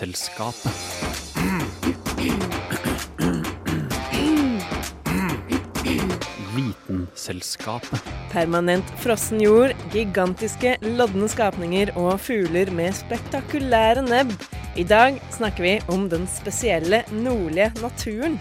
Vitenselskapet. Vitenselskapet. Permanent frossen jord, gigantiske lodne skapninger og fugler med spektakulære nebb. I dag snakker vi om den spesielle nordlige naturen.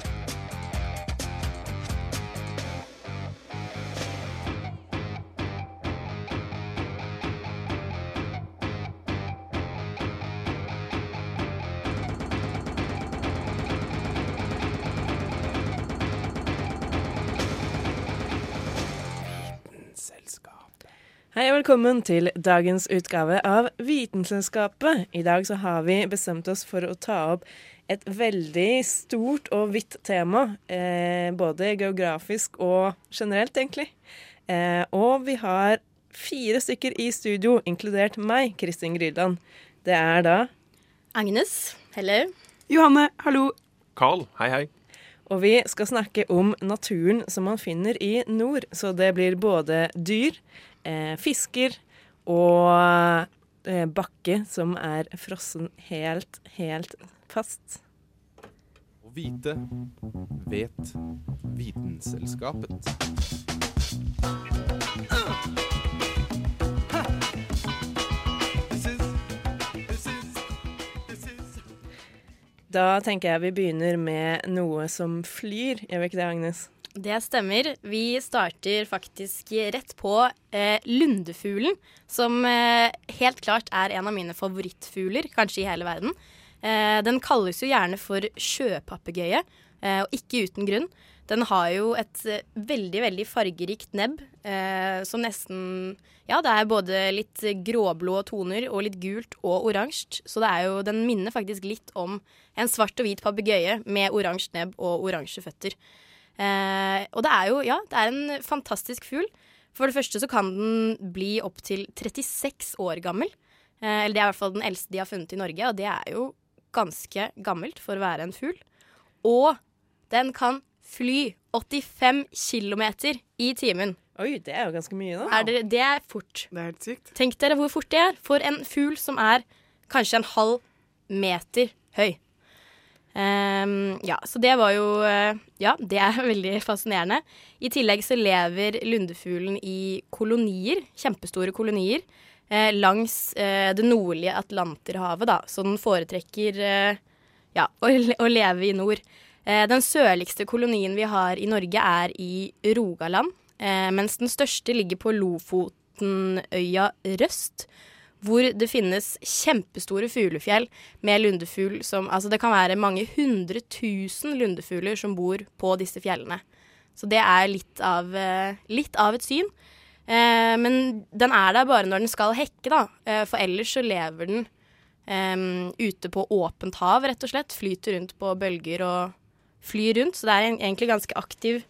Velkommen til dagens utgave av Vitenselskapet. I dag så har vi bestemt oss for å ta opp et veldig stort og vidt tema. Eh, både geografisk og generelt, egentlig. Eh, og vi har fire stykker i studio, inkludert meg, Kristin Grydland. Det er da Agnes, hello. Johanne, hallo. Carl, hei hei. Og vi skal snakke om naturen som man finner i nord. Så det blir både dyr, eh, fisker og eh, bakke som er frossen helt, helt fast. Å vite vet Vitenselskapet. Da tenker jeg vi begynner med noe som flyr. Gjør vi ikke det, Agnes? Det stemmer. Vi starter faktisk rett på eh, lundefuglen, som eh, helt klart er en av mine favorittfugler, kanskje i hele verden. Eh, den kalles jo gjerne for sjøpapegøye, eh, og ikke uten grunn. Den har jo et eh, veldig, veldig fargerikt nebb, eh, som nesten Ja, det er både litt gråblå toner og litt gult og oransje. Så det er jo, den minner faktisk litt om en svart og hvit papegøye med oransje nebb og oransje føtter. Eh, og det er jo, ja, det er en fantastisk fugl. For det første så kan den bli opptil 36 år gammel. Eh, eller det er i hvert fall den eldste de har funnet i Norge, og det er jo ganske gammelt for å være en fugl. Og den kan fly 85 km i timen. Oi, det er jo ganske mye, da. Er det, det er fort. Det er helt sykt. Tenk dere hvor fort det er for en fugl som er kanskje en halv meter høy. Ehm, ja, så det var jo eh, Ja, det er veldig fascinerende. I tillegg så lever lundefuglen i kolonier, kjempestore kolonier, eh, langs eh, det nordlige Atlanterhavet, da. Så den foretrekker eh, ja, å, å leve i nord. Eh, den sørligste kolonien vi har i Norge, er i Rogaland, eh, mens den største ligger på Lofotenøya Røst hvor det finnes kjempestore fuglefjell med lundefugl som Altså, det kan være mange hundre tusen lundefugler som bor på disse fjellene. Så det er litt av, eh, litt av et syn. Eh, men den er der bare når den skal hekke, da. Eh, for ellers så lever den eh, ute på åpent hav, rett og slett. Flyter rundt på bølger og flyr rundt. Så det er en, egentlig ganske aktiv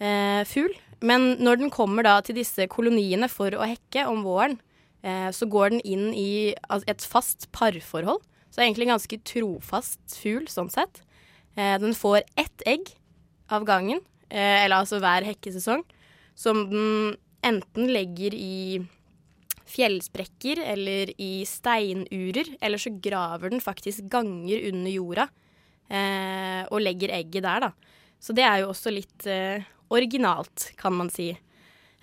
eh, fugl. Men når den kommer da til disse koloniene for å hekke om våren, så går den inn i et fast parforhold. Så det er egentlig en ganske trofast fugl sånn sett. Eh, den får ett egg av gangen, eh, eller altså hver hekkesesong, som den enten legger i fjellsprekker eller i steinurer, eller så graver den faktisk ganger under jorda eh, og legger egget der, da. Så det er jo også litt eh, originalt, kan man si.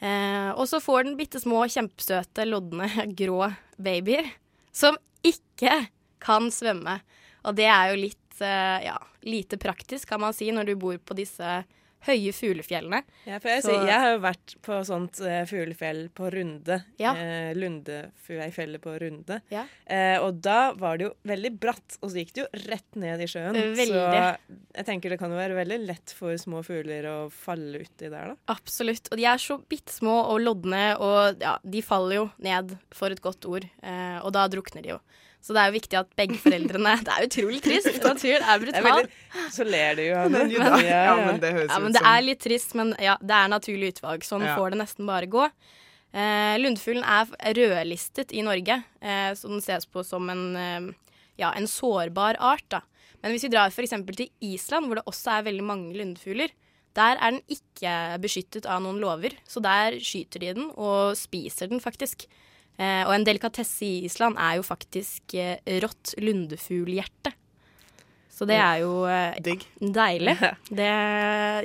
Eh, og så får den bitte små, kjempesøte, lodne, grå babyer som ikke kan svømme. Og det er jo litt, eh, ja, lite praktisk, kan man si, når du bor på disse høye fuglefjellene. Ja, for jeg, Så- jeg har jo vært på sånt uh, fuglefjell på Runde. Ja. Eh, Lundefjellet på Runde. Ja. Eh, og da var det jo veldig bratt, og så gikk det jo rett ned i sjøen. Veldig. Så jeg tenker det kan jo være veldig lett for små fugler å falle uti der, da. Absolutt. Og de er så bitte små og lodne, og ja, de faller jo ned, for et godt ord. Eh, og da drukner de jo. Så det er jo viktig at begge foreldrene Det er utrolig trist. Naturen er Det er brutal. så ler du jo, Hanne. Men, ja, ja, men det høres Ja, men ut det er litt trist, men ja, det er naturlig utvalg. Sånn Ja. får det nesten bare gå. Eh, lundfuglen er rødlistet i Norge, eh, så den ses på som en, eh, ja, en sårbar art. Da. Men hvis vi drar f.eks. til Island, hvor det også er veldig mange lundfugler, der er den ikke beskyttet av noen lover, så der skyter de den og spiser den faktisk. Eh, og en delikatesse i Island er jo faktisk eh, rått lundefuglhjerte. Så det er jo eh, Digg. deilig. Det,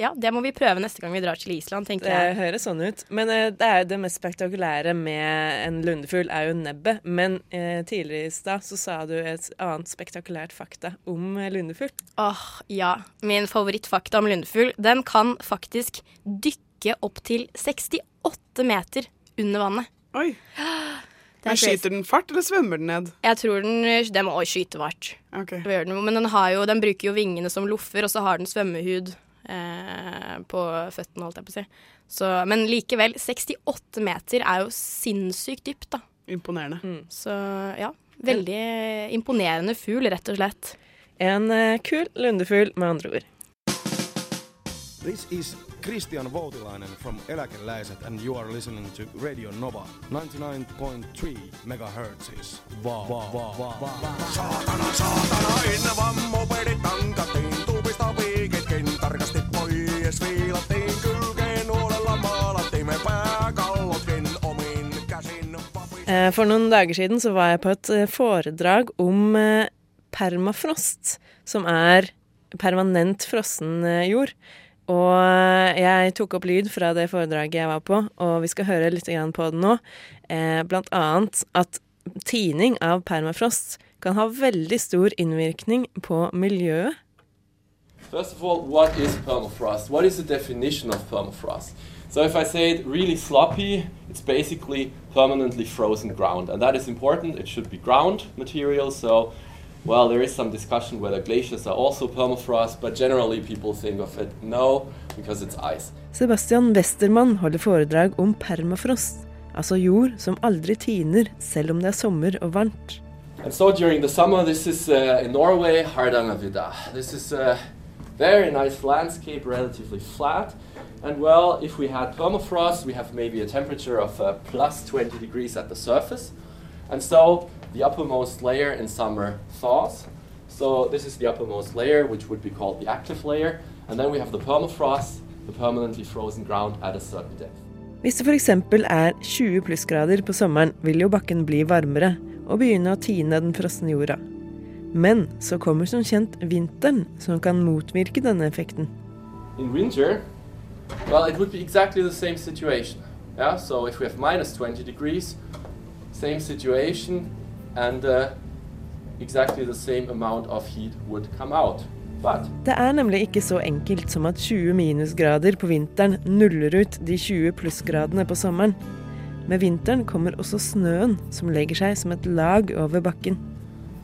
ja, det må vi prøve neste gang vi drar til Island, tenker jeg. Det høres sånn ut. Men eh, det er jo det mest spektakulære med en lundefugl, er jo nebbet. Men eh, tidligere i stad så sa du et annet spektakulært fakta om eh, lundefugl. Åh, ja. Min favorittfakta om lundefugl, den kan faktisk dykke opp til 68 meter under vannet. Oi. Men. Skyter den fart, eller svømmer den ned? Jeg tror den, den må skyte fart. Okay. Den Men den, har jo, den bruker jo vingene som loffer, og så har den svømmehud eh, på føttene, holdt jeg på å si. Så, men likevel, 68 meter er jo sinnssykt dypt, da. Imponerende. Så ja, veldig imponerende fugl, rett og slett. En eh, kul lundefugl, med andre ord. This is Christian Voutilainen from Eläkeläiset and you are listening to Radio Nova 99.3 megahertz. Va, va, va, va, va. Saatana, saatana, innan mopedit tankattiin, tuupista piikitkin tarkasti pois viilattiin, kylkeen nuolella maalattiin me pääkallotkin omin käsin vapis. Eh, For noen dager siden så var jeg på et eh, foredrag om eh, permafrost, som er permanent frossen jord. Og eh, jeg tok opp lyd fra det foredraget jeg var på, og vi skal høre litt på det nå. Eh, Blant annet at tining av permafrost kan ha veldig stor innvirkning på miljøet. First of all, what is permafrost? What is the definition of permafrost? So if I say it really sloppy, it's basically permanently frozen ground. And that is important. It should be ground material. So, well, there is some discussion whether glaciers are also permafrost, but generally people think of it no, because it's ice. Sebastian Westermann holder foredrag om permafrost, altså jord som aldri tiner selv om det er sommer og varmt. And so during the summer, this is uh, in Norway, Hardangervidda. This is a very nice landscape, relatively flat. And well, if we had permafrost, we have maybe a temperature of uh, plus 20 degrees at the surface. And so the uppermost layer in summer thaws. So this is the uppermost layer, which would be called the active layer. And then we have the permafrost, the permanently frozen ground at a certain depth. Hvis det f.eks. er 20 plussgrader på sommeren, vil jo bakken bli varmere og begynne å tine den frosne jorda. Men så kommer som kjent vinteren, som kan motvirke denne effekten. in winter, well, it would be exactly the same situation. Yeah, so if we have minus 20 degrees, same situation, and uh, exactly the same amount of heat would come out. But Det er nemlig ikke så enkelt som at 20 minusgrader på vinteren nuller ut de 20 plussgradene på sommeren. Med vinteren kommer også snøen, som legger seg som et lag over bakken.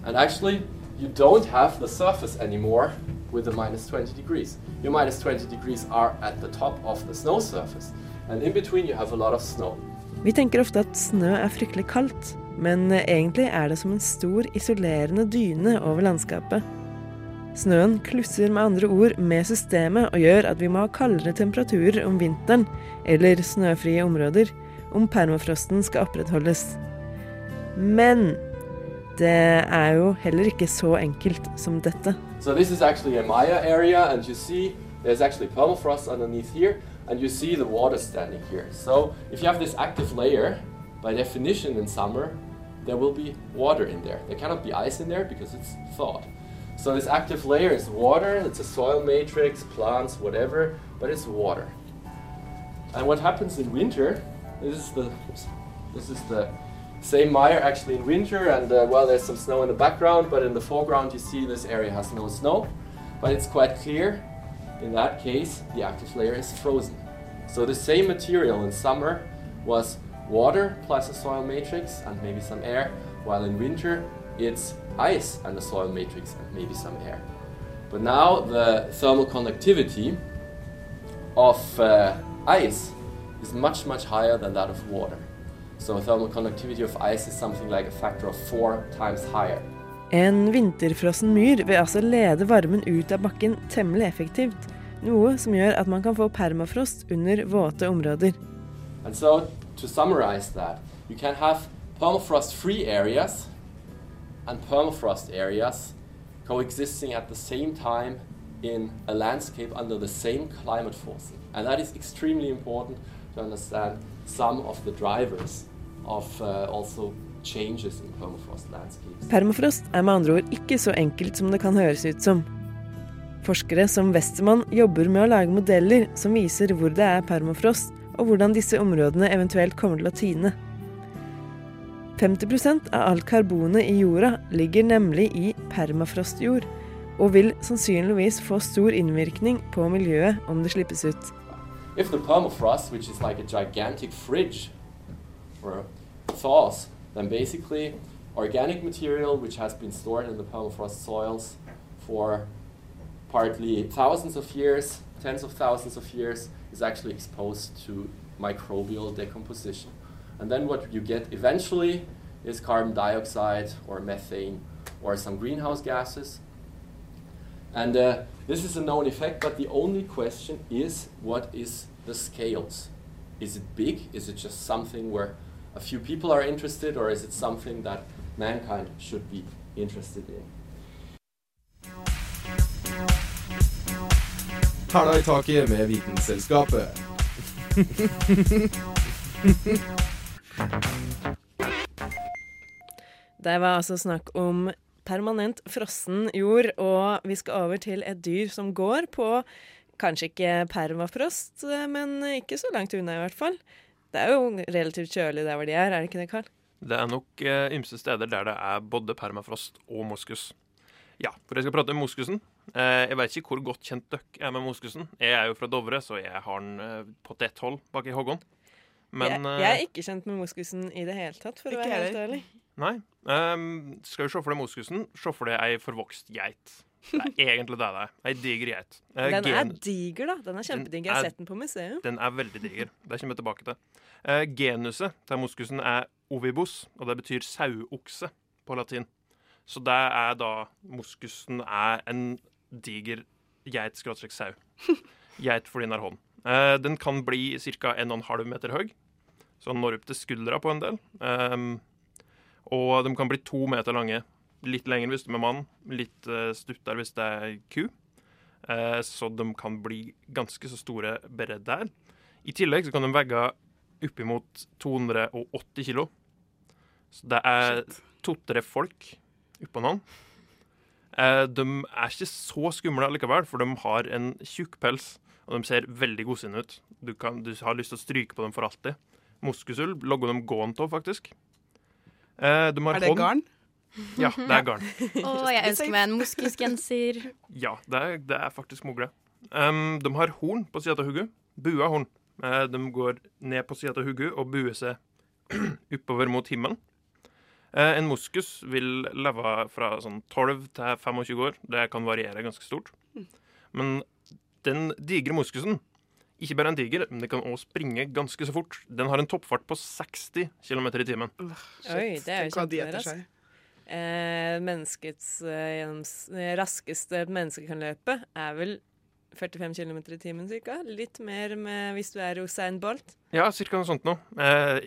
and actually, you don't have the surface anymore with the minus 20 degrees. Your minus 20 degrees are at the top of the snow surface, and in between you have a lot of snow. Vi tenker ofte at snø er fryktelig kaldt, men eh, egentlig er det som en stor isolerende dyne over landskapet. Snøen klusser med andre ord med systemet og gjør at vi må ha kaldere temperaturer om vinteren, eller snøfrie områder, om permafrosten skal opprettholdes. Men det er jo heller ikke så enkelt som dette. So this is actually a Maya area, and you see there's actually permafrost underneath here, and you see the water standing here. So if you have this active layer, by definition in summer, there will be water in there. There cannot be ice in there because it's thawed. So this active layer is water, it's a soil matrix, plants, whatever, but it's water. And what happens in winter, this is the, this is the same mire actually in winter and uh, well there's some snow in the background but in the foreground you see this area has no snow but it's quite clear in that case the active layer is frozen so the same material in summer was water plus a soil matrix and maybe some air while in winter it's ice and a soil matrix and maybe some air but now the thermal conductivity of uh, ice is much much higher than that of water so thermal conductivity of ice is something like a factor of four times higher. En vinterfrossen myr vil altså lede varmen ut av bakken temmelig effektivt, noe som gjør at man kan få permafrost under våte områder. And so, to summarize that, you can have permafrost free areas and permafrost areas coexisting at the same time in a landscape under the same climate forcing. And that is extremely important to understand some of the drivers of uh, also changes in permafrost landscapes. Permafrost er med andre ord ikke så enkelt som det kan høres ut som. Forskere som Westermann jobber med å lage modeller som viser hvor det er permafrost, og hvordan disse områdene eventuelt kommer til å tine. 50% av alt karbonet i jorda ligger nemlig i permafrostjord, og vil sannsynligvis få stor innvirkning på miljøet om det slippes ut. If the permafrost, which is like a gigantic fridge, thaws, then basically organic material which has been stored in the permafrost soils for partly thousands of years, tens of thousands of years, is actually exposed to microbial decomposition. And then what you get eventually is carbon dioxide or methane or some greenhouse gases. And uh, this is a known effect, but the only question is what is the scales? Is it big? Is it just something where a few people are interested, or is it something that mankind should be interested in? Hæla i taket med Vitenselskapet. Det var altså snakk om permanent frossen jord, og vi skal over til et dyr som går på kanskje ikke permafrost, men ikke så langt unna i hvert fall. Det er jo relativt kjølig der hvor de er, er det ikke det, Karl? Det er nok eh, ymse steder der det er både permafrost og moskus. Ja, for jeg skal prate om moskusen. Eh, jeg vet ikke hvor godt kjent dere er med moskusen. Jeg er jo fra Dovre, så jeg har den eh, på tett hold bak i hoggon. Men jeg, jeg er ikke kjent med moskusen i det hele tatt, for å være helt ærlig. Nei. Ehm, skal du se for deg moskusen, se for deg ei forvokst geit. Det er egentlig det det er. Ei diger geit. Eh, Den er diger, da. Den er kjempediger. Jeg har er- sett den på museum. Den er veldig diger. Det kommer jeg tilbake til. Eh, genuset til moskusen er ovibus, og det betyr sauokse på latin. Så det er da moskusen er en diger geit skråstrek sau. Geit fordi den har hånd. Eh, den kan bli ca. 1,5 meter høy, så den når opp til skuldra på en del. Ehm, og de kan bli to meter lange. Litt lenger hvis det er mann, litt uh, stuttere hvis det er ku. Eh, så de kan bli ganske så store bare der. I tillegg så kan de veie oppimot 280 kilo. Så det er to-tre folk oppå noen. Eh, de er ikke så skumle allikevel, for de har en tjukk pels, og de ser veldig godsinne ut. Du, kan, du har lyst til å stryke på dem for alltid. Moskusull logger de gående av, faktisk. Eh, de har Er det hånd- garn? Ja, det er garn. Å, jeg ønsker meg en moskusgenser. Ja, det er, det er faktisk mulig. Um, de har horn på sida av hodet. Bua horn. Eh, de går ned på sida av hodet og buer seg oppover mot himmelen. Eh, en moskus vil leve fra sånn 12 til 25 år. Det kan variere ganske stort. Men den digre moskusen ikke bare en diger, men den kan også springe ganske så fort. Den har en toppfart på 60 km i timen. Oi, det er jo kjemperask. Eh, menneskets eh, gjennoms- eh, raskeste menneske kan løpe, er vel 45 km i timen ca. Litt mer med hvis du er Usain Bolt. Ja, cirka noe sånt nå. Eh,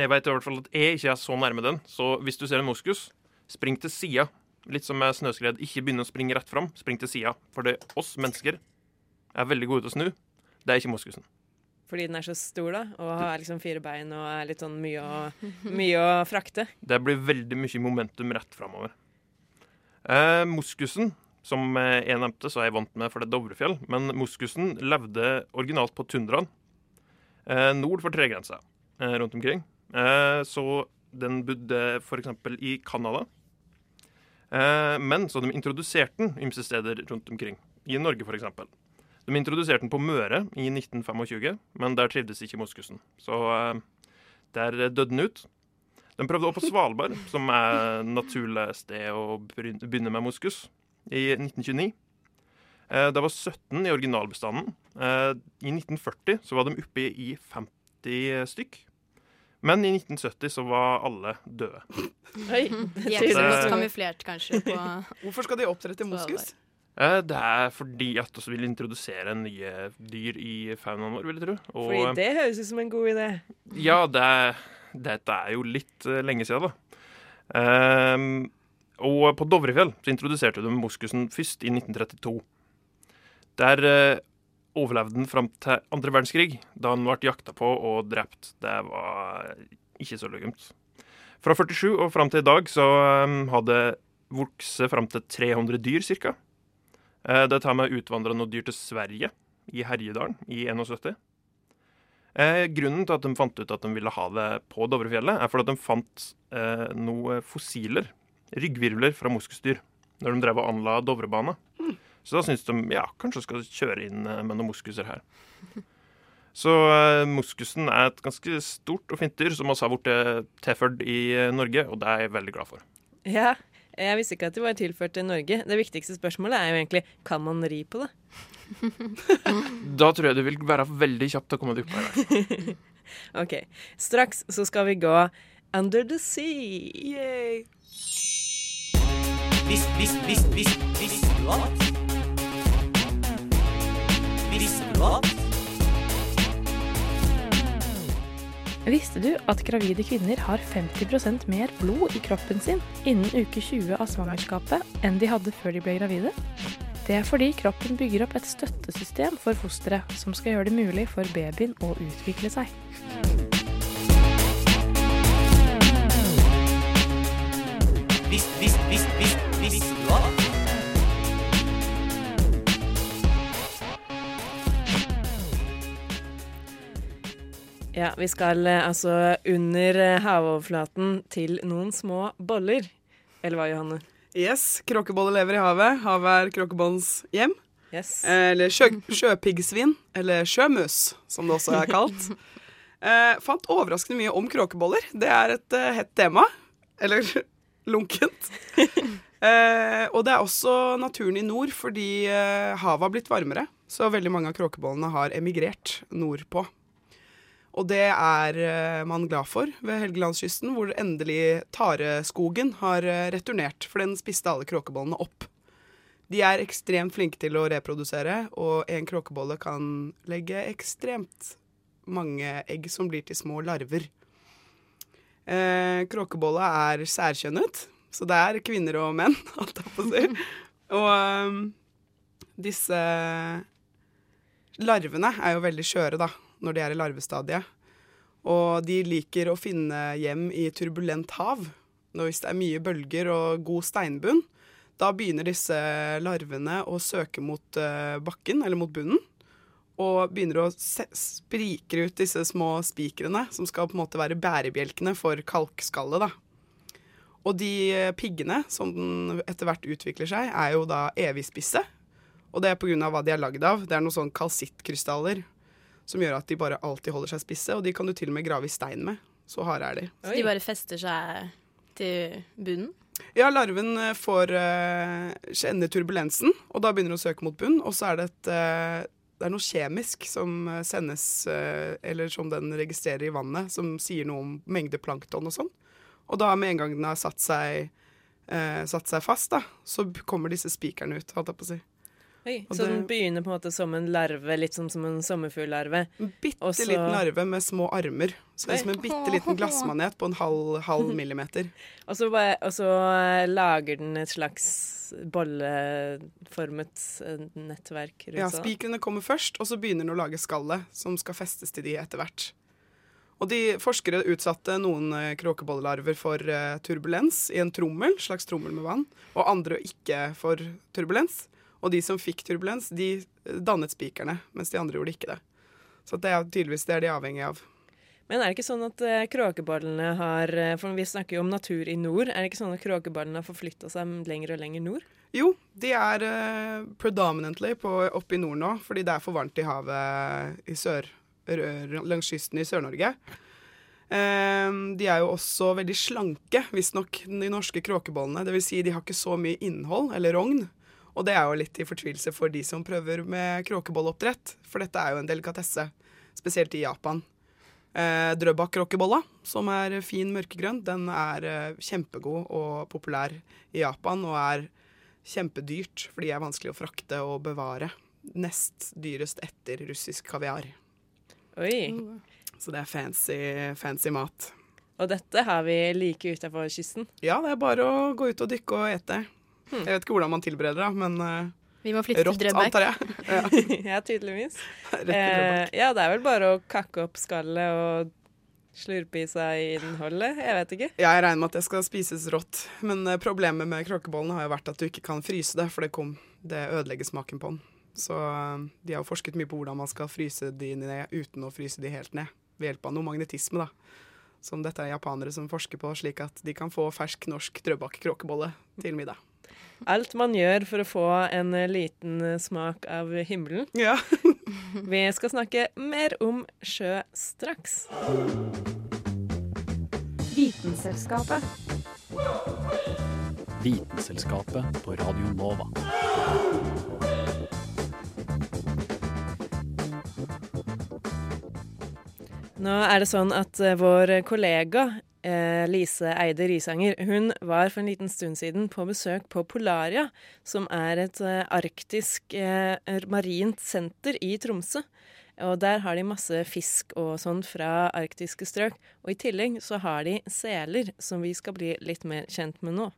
jeg vet i hvert fall at jeg ikke er så nærme den, så hvis du ser en moskus, spring til sida. Litt som med snøskred. Ikke begynn å springe rett fram, spring til sida. For det oss mennesker er veldig gode til å snu. Det er ikke moskusen. Fordi den er så stor, da, og har liksom fire bein og er litt sånn mye å, mye å frakte. Det blir veldig mye momentum rett framover. Eh, moskusen, som eh, jeg nevnte, så er jeg vant med for det Dovrefjell, men moskusen levde originalt på tundraen eh, nord for tregrensa eh, rundt omkring. Så den bodde f.eks. i Canada. Men så de introduserte den ymse steder rundt omkring. I Norge, f.eks. De introduserte den på Møre i 1925, men der trivdes ikke moskusen. Så der døde den ut. De prøvde også på Svalbard, som er naturlig sted å begynne med moskus, i 1929. Eh, Det var 17 i originalbestanden. Eh, I 1940 så var de oppe i 50 stykk. Men i 1970 så var alle døde. Oi, er Det- godt kamuflert, kanskje, på Hvorfor skal de oppdrette moskus? Eh, Det er fordi at vi vil introdusere nye dyr i faunaen vår, vil jeg tro. Og Fordi det høres ut som en god idé. Ja, det, er- dette er jo litt eh, lenge siden, da. Ehm, og på Dovrefjell så introduserte de moskusen først i 1932. Der eh, overlevde den fram til andre verdenskrig, da han ble jakta på og drept. Det var ikke så lugumt. Fra 47 og fram til i dag så um, hadde vokst fram til 300 dyr ca. Det tar med utvandra noen dyr til Sverige, i Herjedalen, i 71. Eh, grunnen til at de fant ut at de ville ha det på Dovrefjellet, er fordi de fant eh, noen fossiler, ryggvirvler fra moskusdyr, når de drev og anla Dovrebana. Så da syntes de ja, kanskje skal kjøre inn eh, med noen moskuser her. Så eh, moskusen er et ganske stort og fint dyr som også har blitt tilført i eh, Norge, og det er jeg veldig glad for. Ja, jeg visste ikke at det var tilført til Norge. Det viktigste spørsmålet er jo egentlig kan man ri på det? Da tror jeg du vil være veldig kjapt til å komme deg opp her. OK. Straks så skal vi gå Under the Sea. Yay. Vis, vis, vis, vis, visste du at? Visste du at? Visste du at gravide kvinner har 50% mer blod i kroppen sin innen uke 20 av svangerskapet enn de hadde før de ble gravide? Det er fordi kroppen bygger opp et støttesystem for fosteret som skal gjøre det mulig for babyen å utvikle seg. Visst, visst, visst, vis, visste du at? Ja, vi skal eh, altså under eh, havoverflaten til noen små boller. Eller hva, Johanne? Yes, kråkeboller lever i havet. Havet er kråkebollens hjem. Yes. Eh, Eller sjø, sjøpiggsvin. Eller sjømus, som det også er kalt. Eh, fant overraskende mye om kråkeboller. Det er et uh, hett tema. Eller lunkent. Eh, og det er også naturen i nord, fordi eh, havet har blitt varmere. Så veldig mange av kråkebollene har emigrert nordpå. Og det er eh, man glad for ved Helgelandskysten, hvor endelig tareskogen har eh, returnert, for den spiste alle kråkebollene opp. De er ekstremt flinke til å reprodusere, og en kråkebolle kan legge ekstremt mange egg som blir til små larver. Eh, kråkebolle er særkjønnet, så det er kvinner og menn, alt jeg å si. Og um, disse larvene er jo veldig skjøre, da, når de er i larvestadiet. Og de liker å finne hjem i turbulent hav. Når hvis det er mye bølger og god steinbunn, da begynner disse larvene å søke mot eh, bakken, eller mot bunnen. Og begynner å sprike ut disse små spikrene, som skal på en måte være bærebjelkene for kalkskallet. da. Og de eh, piggene som den etter hvert utvikler seg, er jo da evigspisse. Og det er pga. hva de er lagd av. Det er noen sånn kalsittkrystaller som gjør at de bare alltid holder seg spisse, og de kan du til og med grave i stein med. Så harde er de. Så de bare fester seg til bunnen? Ja, larven eh, får uh, kjenne turbulensen, og da begynner den å søke mot bunn. Og så er det et uh, det er noe kjemisk som sendes, uh, eller som den registrerer i vannet, som sier noe om mengde plankton og sånn. Og da med en gang den har satt seg, eh, satt seg fast, da, så kommer disse spikerne ut, holdt jeg på å si. Oi, så så den begynner på en måte som en larve, litt som, som en sommerfugllarve. Bitte Og så- liten larve med små armer. Så det er som en bitte liten glassmanet på en halv, halv millimeter. Og så, og så eh, lager den et slags bolleformet eh, nettverk rundt Ja, seg. Spikrene kommer først, og så begynner den å lage skallet, som skal festes til de etter hvert. Og de Forskere utsatte noen eh, kråkebollelarver for eh, turbulens i en trommel, slags trommel med vann, og andre ikke for turbulens. Og de som fikk turbulens, de eh, dannet spikerne, mens de andre gjorde ikke det. Så det er tydeligvis det er de avhengig av. Men er det ikke sånn at kråkebollene har For vi snakker jo om natur i nord. Er det ikke sånn at kråkebollene har forflytta seg lenger og lenger nord? Jo, de er predominantly på, oppe i nord nå, fordi det er for varmt i havet i sør, langs kysten i Sør-Norge. Eh, de er jo også veldig slanke, visstnok, de norske kråkebollene. Vil si, de har ikke så mye innhold, eller rogn. Og det er jo litt i fortvilelse for de som prøver med kråkebolloppdrett, for dette er jo en delikatesse, spesielt i Japan. Eh, Drøbak-kråkebolla, som er fin mørkegrønn, den er eh, kjempegod og populær i Japan, og er kjempedyrt, for de er vanskelig å frakte og bevare. Nest dyrest etter russisk kaviar. Oi. Så det er fancy, fancy mat. Og dette har vi like utafor kysten. Ja, det er bare å gå ut og dykke og ete. Jeg vet ikke hvordan man tilbereder det, men eh, Vi må flytte til rått, Drøbak. antar jeg. Ja. ja, tydeligvis. Eh, ja, det er vel bare å kakke opp skallet og slurpe i seg innholdet. Jeg vet ikke. Ja, jeg regner med at det skal spises rått. Men eh, problemet med kråkebollen har jo vært at du ikke kan fryse det, for det, kom, det ødelegger smaken på den. Så eh, de har forsket mye på hvordan man skal fryse de ned uten å fryse de helt ned. Ved hjelp av noe magnetisme, da. Som dette er japanere som forsker på, slik at de kan få fersk norsk drøbak kråkebolle til middag. Alt man gjør for å få en liten smak av himmelen. Ja. Vi skal snakke mer om sjø straks. Vitenselskapet. Vitenselskapet på Radio Nova. Nå er det sånn at eh, vår kollega eh, Lise Eide Risanger hun var for en liten stund siden på besøk på Polaria, som er et eh, arktisk eh, marint senter i Tromsø. Og der har de masse fisk og sånn fra arktiske strøk. Og i tillegg så har de seler, som vi skal bli litt mer kjent med nå.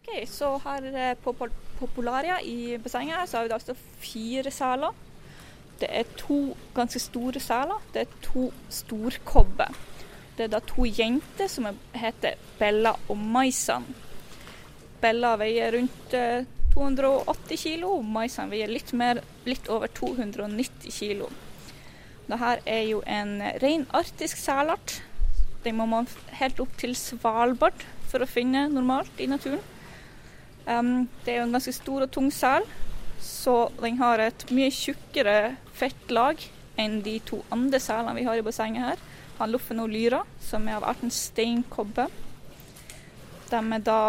Ok, så her eh, på, på Polaria i bassenget så har vi da også fire seler. Det er to ganske store seler. Det er to storkobber. Det er da to jenter som er, heter Bella og Maisan. Bella veier rundt eh, 280 kilo, og Maisan veier litt mer, litt over 290 kilo. Dette er jo en ren arktisk selart. Den må man helt opp til Svalbard for å finne normalt i naturen. Um, det er jo en ganske stor og tung sel, så den har et mye tjukkere fettlag enn de to andre selene vi har i bassenget her. Han Loffen og Lyra, som er av arten steinkobbe. De er da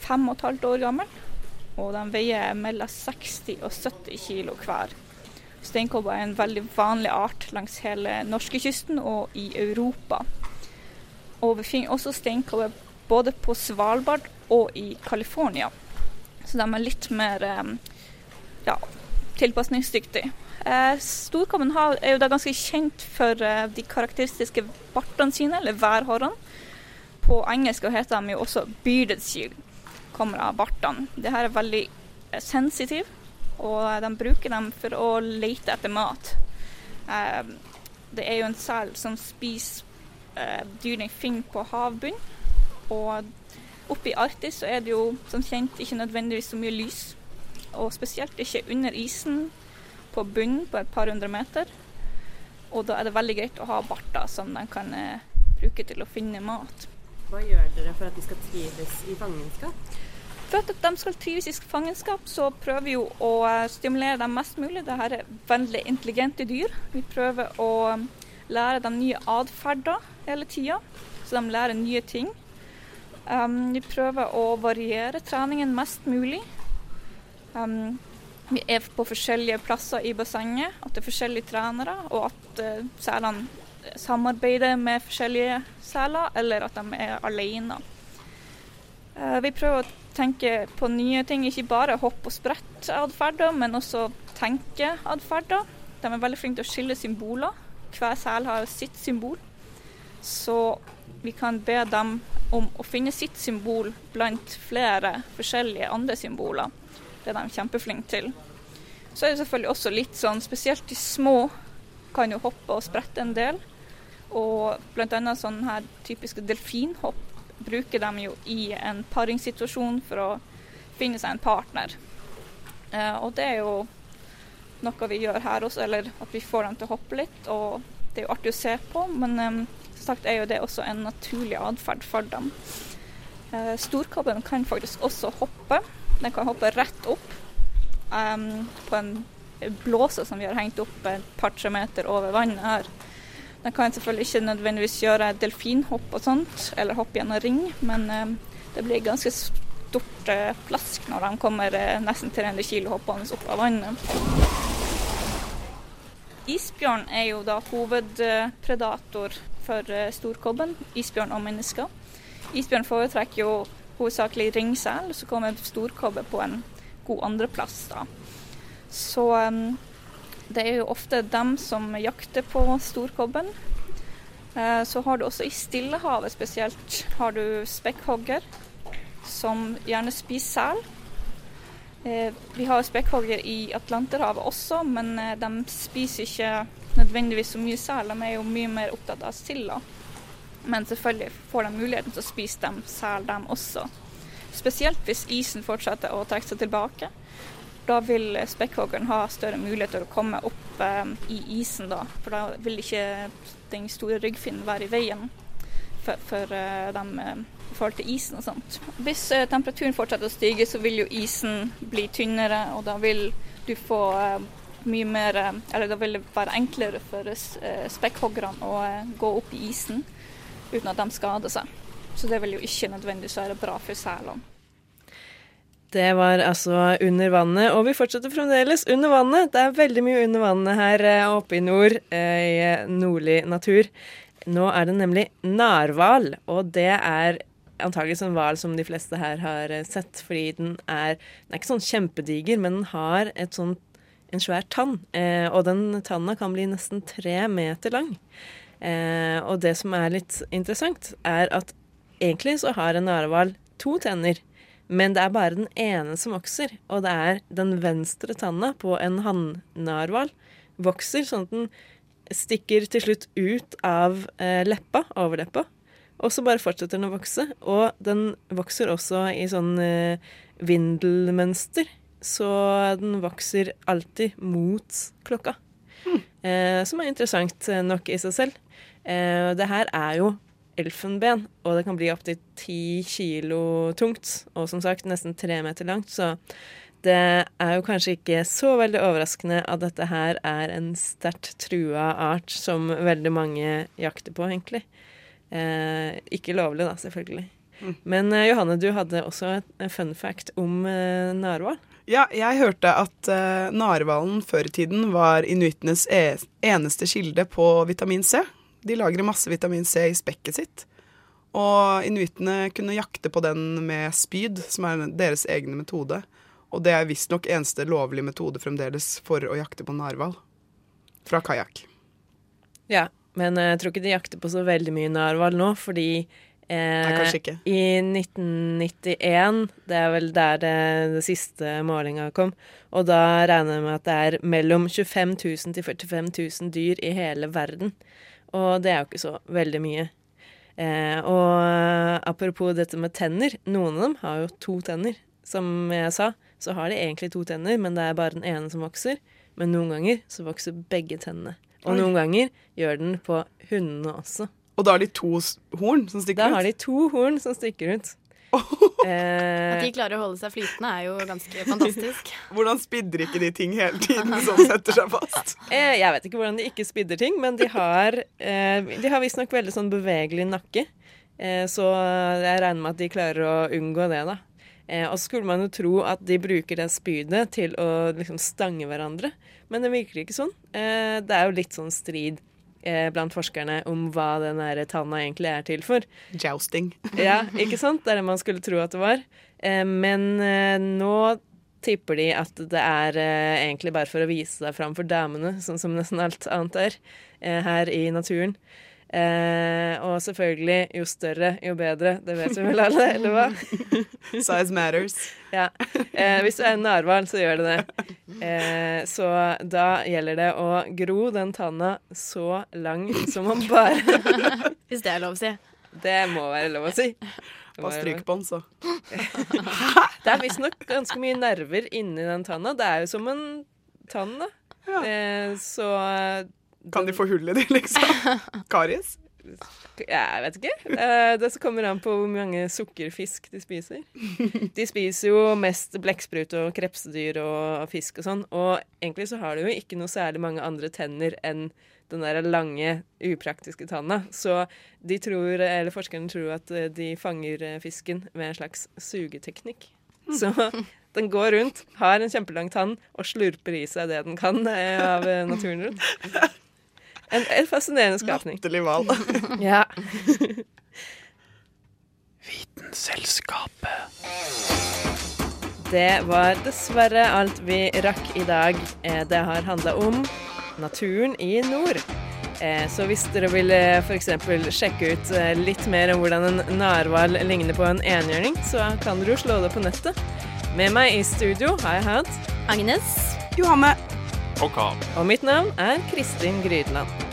fem og et halvt år gamle, og de veier mellom 60 og 70 kilo hver. Steinkobbe er en veldig vanlig art langs hele norskekysten og i Europa. Og vi finner også steinkobbe både på Svalbard og i California. Så de er litt mer eh, ja, tilpasningsdyktig. Eh, Storkobben er jo da ganske kjent for eh, de karakteristiske bartene sine, eller værhårene. På engelsk heter de jo også bearded seal, kommer av bartene. Det her er veldig eh, sensitiv, og de bruker dem for å lete etter mat. Eh, det er jo en sel som spiser eh, dyr den finner på havbunnen. Og oppe i Arktis så er det jo som kjent ikke nødvendigvis så mye lys. Og spesielt ikke under isen på bunnen på et par hundre meter. Og da er det veldig greit å ha barter som de kan eh, bruke til å finne mat. Hva gjør dere for at de skal trives i fangenskap? For at de skal trives i fangenskap, så prøver vi jo å eh, stimulere dem mest mulig. Dette er veldig intelligente dyr. Vi prøver å eh, lære dem nye atferder hele tida, så de lærer nye ting. Um, vi prøver å variere treningen mest mulig. Um, vi er på forskjellige plasser i bassenget, at det er forskjellige trenere, og at uh, selene samarbeider med forskjellige seler, eller at de er alene. Uh, vi prøver å tenke på nye ting, ikke bare hopp- og sprett-atferder, men også tenkeatferder. De er veldig flinke til å skille symboler. Hver sel har sitt symbol. Så vi kan be dem om å finne sitt symbol blant flere forskjellige andre symboler. Det er de kjempeflinke til. Så er det selvfølgelig også litt sånn, spesielt de små kan jo hoppe og sprette en del. Og bl.a. sånn her typiske delfinhopp bruker de jo i en paringssituasjon for å finne seg en partner. Eh, og det er jo noe vi gjør her også, eller at vi får dem til å hoppe litt. Og det er jo artig å se på, men eh, som sagt er jo det også en naturlig atferd for dem. Eh, Storkobben kan faktisk også hoppe. Den kan hoppe rett opp um, på en blåse som vi har hengt opp et par-tre meter over vannet her. Den kan selvfølgelig ikke nødvendigvis gjøre delfinhopp og sånt, eller hoppe gjennom ring, men um, det blir ganske stort uh, plask når de kommer uh, nesten 300 kilo hoppende opp av vannet. Isbjørn er jo da hovedpredator for eh, storkobben, isbjørn og mennesker. Isbjørn foretrekker jo hovedsakelig ringsel, så kommer storkobbe på en god andreplass. da. Så em, det er jo ofte dem som jakter på storkobben. Eh, Så har du også i Stillehavet spesielt har du spekkhogger, som gjerne spiser sel. Eh, vi har spekkhogger i Atlanterhavet også, men eh, de spiser ikke nødvendigvis så mye sel. De er jo mye mer opptatt av silda. Men selvfølgelig får de muligheten til å spise dem sel, dem også. Spesielt hvis isen fortsetter å trekke seg tilbake. Da vil spekkhoggeren ha større mulighet til å komme opp eh, i isen, da. For da vil ikke den store ryggfinnen være i veien for, for eh, dem eh, i forhold til isen og sånt. Hvis eh, temperaturen fortsetter å stige, så vil jo isen bli tynnere, og da vil du få eh, mye mer Eller da vil det være enklere for spekkhoggerne å gå opp i isen uten at de skader seg. Så det vil jo ikke nødvendigvis være bra for selene. Det var altså under vannet, og vi fortsetter fremdeles under vannet. Det er veldig mye under vannet her eh, oppe i nord, eh, i nordlig natur. Nå er det nemlig narhval, og det er antageligvis en hval som de fleste her har eh, sett, fordi den er, den er ikke sånn kjempediger, men den har et sånn, en svær tann, eh, og den tanna kan bli nesten tre meter lang. Eh, og det som er litt interessant, er at egentlig så har en narhval to tenner. Men det er bare den ene som vokser, og det er den venstre tanna på en hannnarhval vokser, sånn at den stikker til slutt ut av eh, leppa, overleppa, og så bare fortsetter den å vokse. Og den vokser også i sånn eh, vindelmønster, så den vokser alltid mot klokka. Eh, som er interessant nok i seg selv. Eh, det her er jo elfenben, og det kan bli opptil ti kilo tungt. Og som sagt nesten tre meter langt, så det er jo kanskje ikke så veldig overraskende at dette her er en sterkt trua art som veldig mange jakter på, egentlig. Eh, ikke lovlig, da, selvfølgelig. Mm. Men eh, Johanne, du hadde også en fun fact om eh, narhval. Ja, jeg hørte at eh, narhvalen før i tiden var inuittenes e eneste kilde på vitamin C. De lagrer masse vitamin C i spekket sitt. Og inuittene kunne jakte på den med spyd, som er deres egne metode. Og det er visstnok eneste lovlige metode fremdeles for å jakte på narhval. Fra kajakk. Ja, men eh, jeg tror ikke de jakter på så veldig mye narhval nå, fordi eh, Nei, i 1991, det er vel der det, det siste målinga kom, og da regner jeg med at det er mellom 25 000 til 45 000 dyr i hele verden. Og det er jo ikke så veldig mye. Eh, og apropos dette med tenner, noen av dem har jo to tenner. Som jeg sa, så har de egentlig to tenner, men det er bare den ene som vokser. Men noen ganger så vokser begge tennene. Og noen ganger gjør den på hundene også. Og da har de to horn som stikker Da ut? har de to horn som stikker ut. At eh, de klarer å holde seg flytende, er jo ganske fantastisk. Hvordan spidder ikke de ting hele tiden som setter seg fast? eh, jeg vet ikke hvordan de ikke spidder ting, men de har, eh, de har visstnok veldig sånn bevegelig nakke. Eh, så jeg regner med at de klarer å unngå det, da. Eh, og så skulle man jo tro at de bruker det spydet til å liksom stange hverandre, men det virker ikke sånn. Eh, det er jo litt sånn strid eh, blant forskerne om hva den tanna egentlig er til for. Jousting. Ja, ikke sant? Det er det man skulle tro at det var. Eh, men eh, nå tipper de at det er eh, egentlig bare for å vise seg fram for damene, sånn som nesten alt annet er eh, her i naturen. Eh, og selvfølgelig, jo større, jo bedre. Det vet vi vel alle, eller hva? Size matters. Ja. Eh, hvis du er en narhval, så gjør det det. Eh, så da gjelder det å gro den tanna så lang som man bare Hvis det er lov å si. Det må være lov å si. Bare stryk på den, så. Det er visstnok ganske mye nerver inni den tanna. Det er jo som en tann, da. Eh, så Kan de få hull i de, liksom? Karies? Jeg vet ikke. Eh, det kommer an på hvor mange sukkerfisk de spiser. De spiser jo mest blekksprut og krepsdyr og fisk og sånn. Og egentlig så har de jo ikke noe særlig mange andre tenner enn den der lange, upraktiske tanna. Så de tror, eller forskerne tror at eh, de fanger eh, fisken med en slags sugeteknikk. Så den går rundt, har en kjempelang tann og slurper i seg det den kan av naturen rundt. En, en fascinerende skapning. Latterlig hval. Ja. Vitenselskapet. Det var dessverre alt vi rakk i dag. Eh, Det har handla om naturen i nord. Eh, Så hvis dere vil f.eks. sjekke ut eh, litt mer om hvordan en narhval ligner på en enhjørning, så kan dere jo slå det på nettet. Med meg i studio har jeg hatt Agnes. Johanne. Og Kav. Og mitt navn er Kristin Grydland.